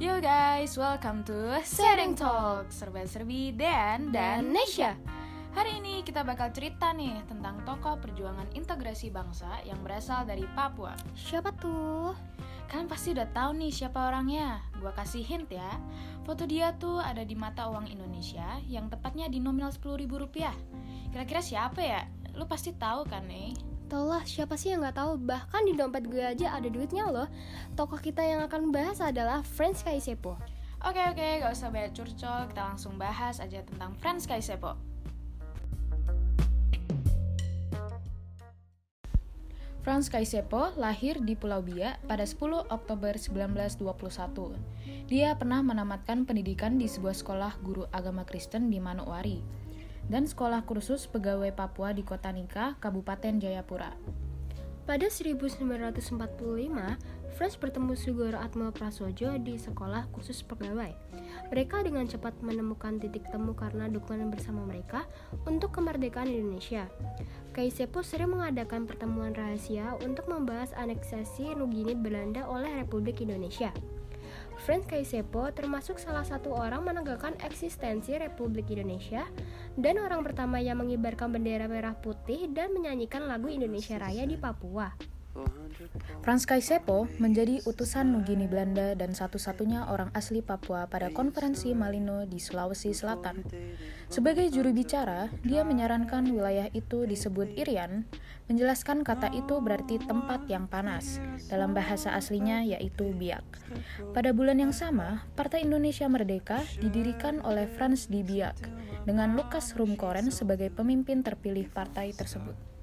Yo guys, welcome to Sharing Talk Serba-serbi Dean dan Nesha. Hari ini kita bakal cerita nih tentang tokoh perjuangan integrasi bangsa yang berasal dari Papua. Siapa tuh? Kalian pasti udah tahu nih siapa orangnya. Gua kasih hint ya. Foto dia tuh ada di mata uang Indonesia yang tepatnya di nominal 10 ribu rupiah. Kira-kira siapa ya? Lu pasti tahu kan nih Tau lah siapa sih yang nggak tahu bahkan di dompet gue aja ada duitnya loh. Tokoh kita yang akan bahas adalah Friends Kaisepo Oke oke, gak usah banyak curcol, kita langsung bahas aja tentang Friends Kaisepo. Franz Kaisepo lahir di Pulau Biak pada 10 Oktober 1921. Dia pernah menamatkan pendidikan di sebuah sekolah guru agama Kristen di Manokwari dan sekolah kursus pegawai Papua di Kota Nika, Kabupaten Jayapura. Pada 1945, Fresh bertemu Sugoro Atma Prasojo di sekolah khusus pegawai. Mereka dengan cepat menemukan titik temu karena dukungan bersama mereka untuk kemerdekaan Indonesia. Kaisepo sering mengadakan pertemuan rahasia untuk membahas aneksasi Nugini Belanda oleh Republik Indonesia. Franz Kaisepo termasuk salah satu orang menegakkan eksistensi Republik Indonesia dan orang pertama yang mengibarkan bendera merah putih dan menyanyikan lagu Indonesia Raya di Papua. Franz Kaisepo menjadi utusan Nugini Belanda dan satu-satunya orang asli Papua pada konferensi Malino di Sulawesi Selatan. Sebagai juru bicara, dia menyarankan wilayah itu disebut Irian, menjelaskan kata itu berarti tempat yang panas, dalam bahasa aslinya yaitu Biak. Pada bulan yang sama, Partai Indonesia Merdeka didirikan oleh Franz di Biak, dengan Lukas Rumkoren sebagai pemimpin terpilih partai tersebut.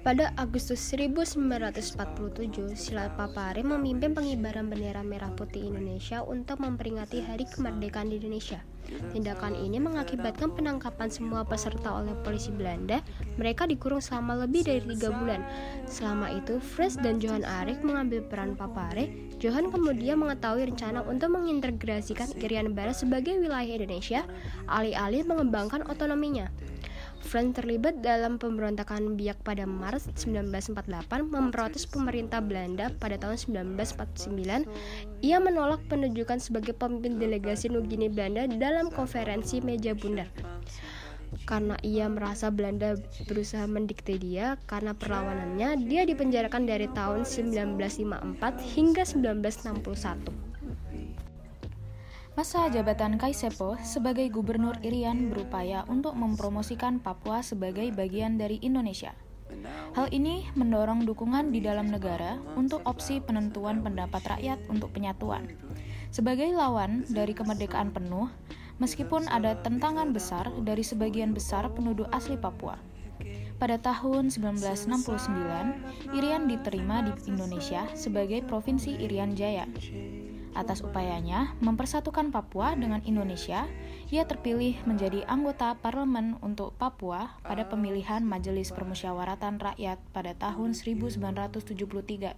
Pada Agustus 1947, Sila Papare memimpin pengibaran bendera merah putih Indonesia untuk memperingati Hari Kemerdekaan di Indonesia. Tindakan ini mengakibatkan penangkapan semua peserta oleh polisi Belanda. Mereka dikurung selama lebih dari tiga bulan. Selama itu, Fres dan Johan Arik mengambil peran Papare. Johan kemudian mengetahui rencana untuk mengintegrasikan Irian Barat sebagai wilayah Indonesia, alih-alih mengembangkan otonominya. Frank terlibat dalam pemberontakan Biak pada Maret 1948 memprotes pemerintah Belanda pada tahun 1949. Ia menolak penunjukan sebagai pemimpin delegasi Nugini Belanda dalam konferensi meja bundar. Karena ia merasa Belanda berusaha mendikte dia karena perlawanannya, dia dipenjarakan dari tahun 1954 hingga 1961. Masa jabatan Kaisepo sebagai gubernur Irian berupaya untuk mempromosikan Papua sebagai bagian dari Indonesia. Hal ini mendorong dukungan di dalam negara untuk opsi penentuan pendapat rakyat untuk penyatuan. Sebagai lawan dari kemerdekaan penuh, meskipun ada tentangan besar dari sebagian besar penduduk asli Papua. Pada tahun 1969, Irian diterima di Indonesia sebagai Provinsi Irian Jaya. Atas upayanya mempersatukan Papua dengan Indonesia, ia terpilih menjadi anggota parlemen untuk Papua pada pemilihan Majelis Permusyawaratan Rakyat pada tahun 1973.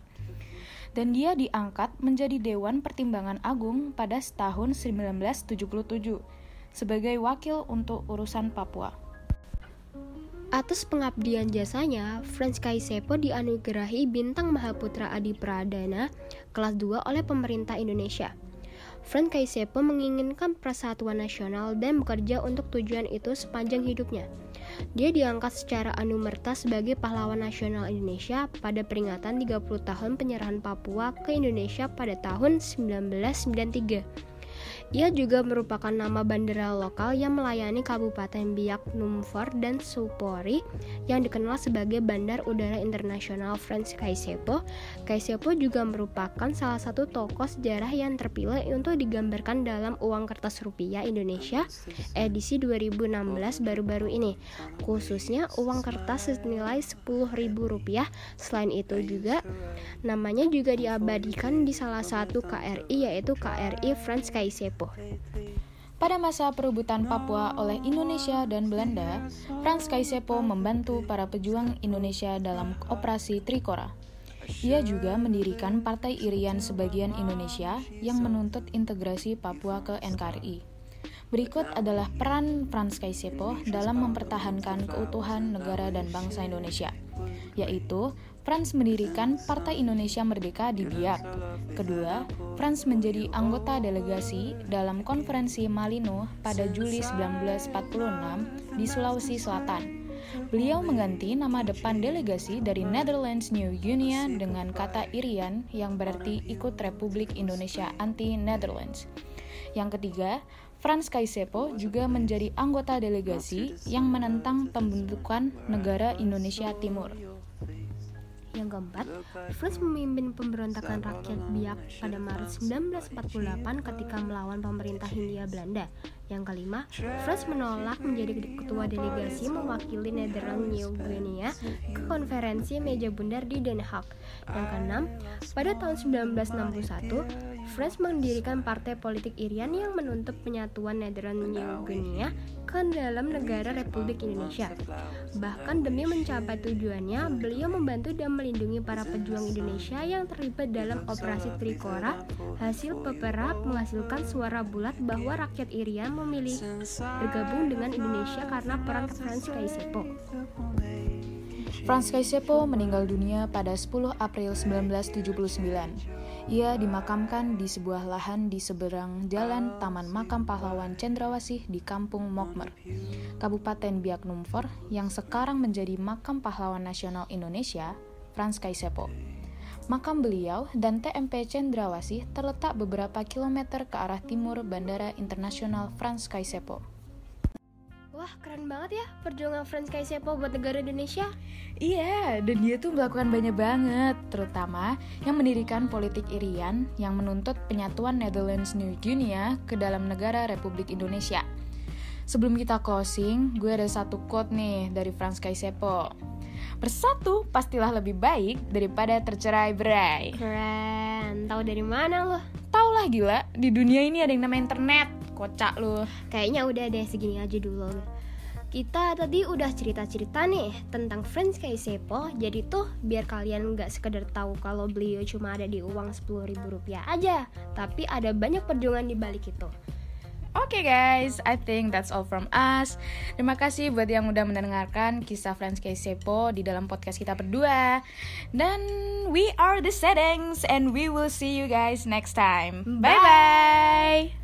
Dan dia diangkat menjadi Dewan Pertimbangan Agung pada tahun 1977 sebagai wakil untuk urusan Papua. Atas pengabdian jasanya, Franz Kaisepo dianugerahi Bintang Mahaputra Adi Pradana kelas 2 oleh pemerintah Indonesia. Franz Kaisepo menginginkan persatuan nasional dan bekerja untuk tujuan itu sepanjang hidupnya. Dia diangkat secara anumerta sebagai pahlawan nasional Indonesia pada peringatan 30 tahun penyerahan Papua ke Indonesia pada tahun 1993. Ia juga merupakan nama bandara lokal yang melayani Kabupaten Biak Numfor dan Supori yang dikenal sebagai Bandar Udara Internasional Franz Kaisepo. Kaisepo juga merupakan salah satu tokoh sejarah yang terpilih untuk digambarkan dalam uang kertas rupiah Indonesia edisi 2016 baru-baru ini, khususnya uang kertas senilai Rp10.000. Selain itu juga namanya juga diabadikan di salah satu KRI yaitu KRI Franz Kaisepo. Pada masa perebutan Papua oleh Indonesia dan Belanda, Franz Kaisepo membantu para pejuang Indonesia dalam operasi Trikora. Ia juga mendirikan Partai Irian Sebagian Indonesia yang menuntut integrasi Papua ke NKRI. Berikut adalah peran Franz Kaisepo dalam mempertahankan keutuhan negara dan bangsa Indonesia. yaitu Franz mendirikan Partai Indonesia Merdeka di Biak. Kedua, Franz menjadi anggota delegasi dalam konferensi Malino pada Juli 1946 di Sulawesi Selatan. Beliau mengganti nama depan delegasi dari Netherlands New Guinea dengan kata Irian yang berarti ikut Republik Indonesia Anti-Netherlands. Yang ketiga, Franz Kaisepo juga menjadi anggota delegasi yang menentang pembentukan negara Indonesia Timur. Yang keempat, Franz memimpin pemberontakan rakyat Biak pada Maret 1948 ketika melawan pemerintah Hindia Belanda. Yang kelima, Franz menolak menjadi ketua delegasi mewakili Netherlands New Guinea ke konferensi meja bundar di Den Haag. Yang keenam, pada tahun 1961, Franz mendirikan partai politik Irian yang menuntut penyatuan Netherlands New Guinea ke dalam negara Republik Indonesia. Bahkan demi mencapai tujuannya, beliau membantu dan melindungi para pejuang Indonesia yang terlibat dalam operasi Trikora. Hasil peperap menghasilkan suara bulat bahwa rakyat Irian memilih bergabung dengan Indonesia karena perang Franz Kaisepo. Franz Kaisepo meninggal dunia pada 10 April 1979. Ia dimakamkan di sebuah lahan di seberang jalan Taman Makam Pahlawan Cendrawasih di Kampung Mokmer, Kabupaten Biak Numfor, yang sekarang menjadi Makam Pahlawan Nasional Indonesia, Franz Kaisepo. Makam beliau dan TMP Cendrawasih terletak beberapa kilometer ke arah timur Bandara Internasional Franz Kaisepo. Wah, keren banget ya perjuangan Franz Kaisepo buat negara Indonesia. Iya, dan dia tuh melakukan banyak banget, terutama yang mendirikan politik Irian yang menuntut penyatuan Netherlands New Guinea ke dalam negara Republik Indonesia. Sebelum kita closing, gue ada satu quote nih dari Franz Kaisepo. Bersatu pastilah lebih baik daripada tercerai berai. Keren. Tahu dari mana lo? Tau lah gila, di dunia ini ada yang namanya internet. Kocak lo. Kayaknya udah deh segini aja dulu. Kita tadi udah cerita-cerita nih tentang Franz Kaisepo Jadi tuh biar kalian nggak sekedar tahu kalau beliau cuma ada di uang 10 ribu rupiah aja Tapi ada banyak perjuangan di balik itu Oke okay guys, I think that's all from us. Terima kasih buat yang udah mendengarkan kisah Franz Kaisepo di dalam podcast kita berdua. Dan we are the settings and we will see you guys next time. Bye bye.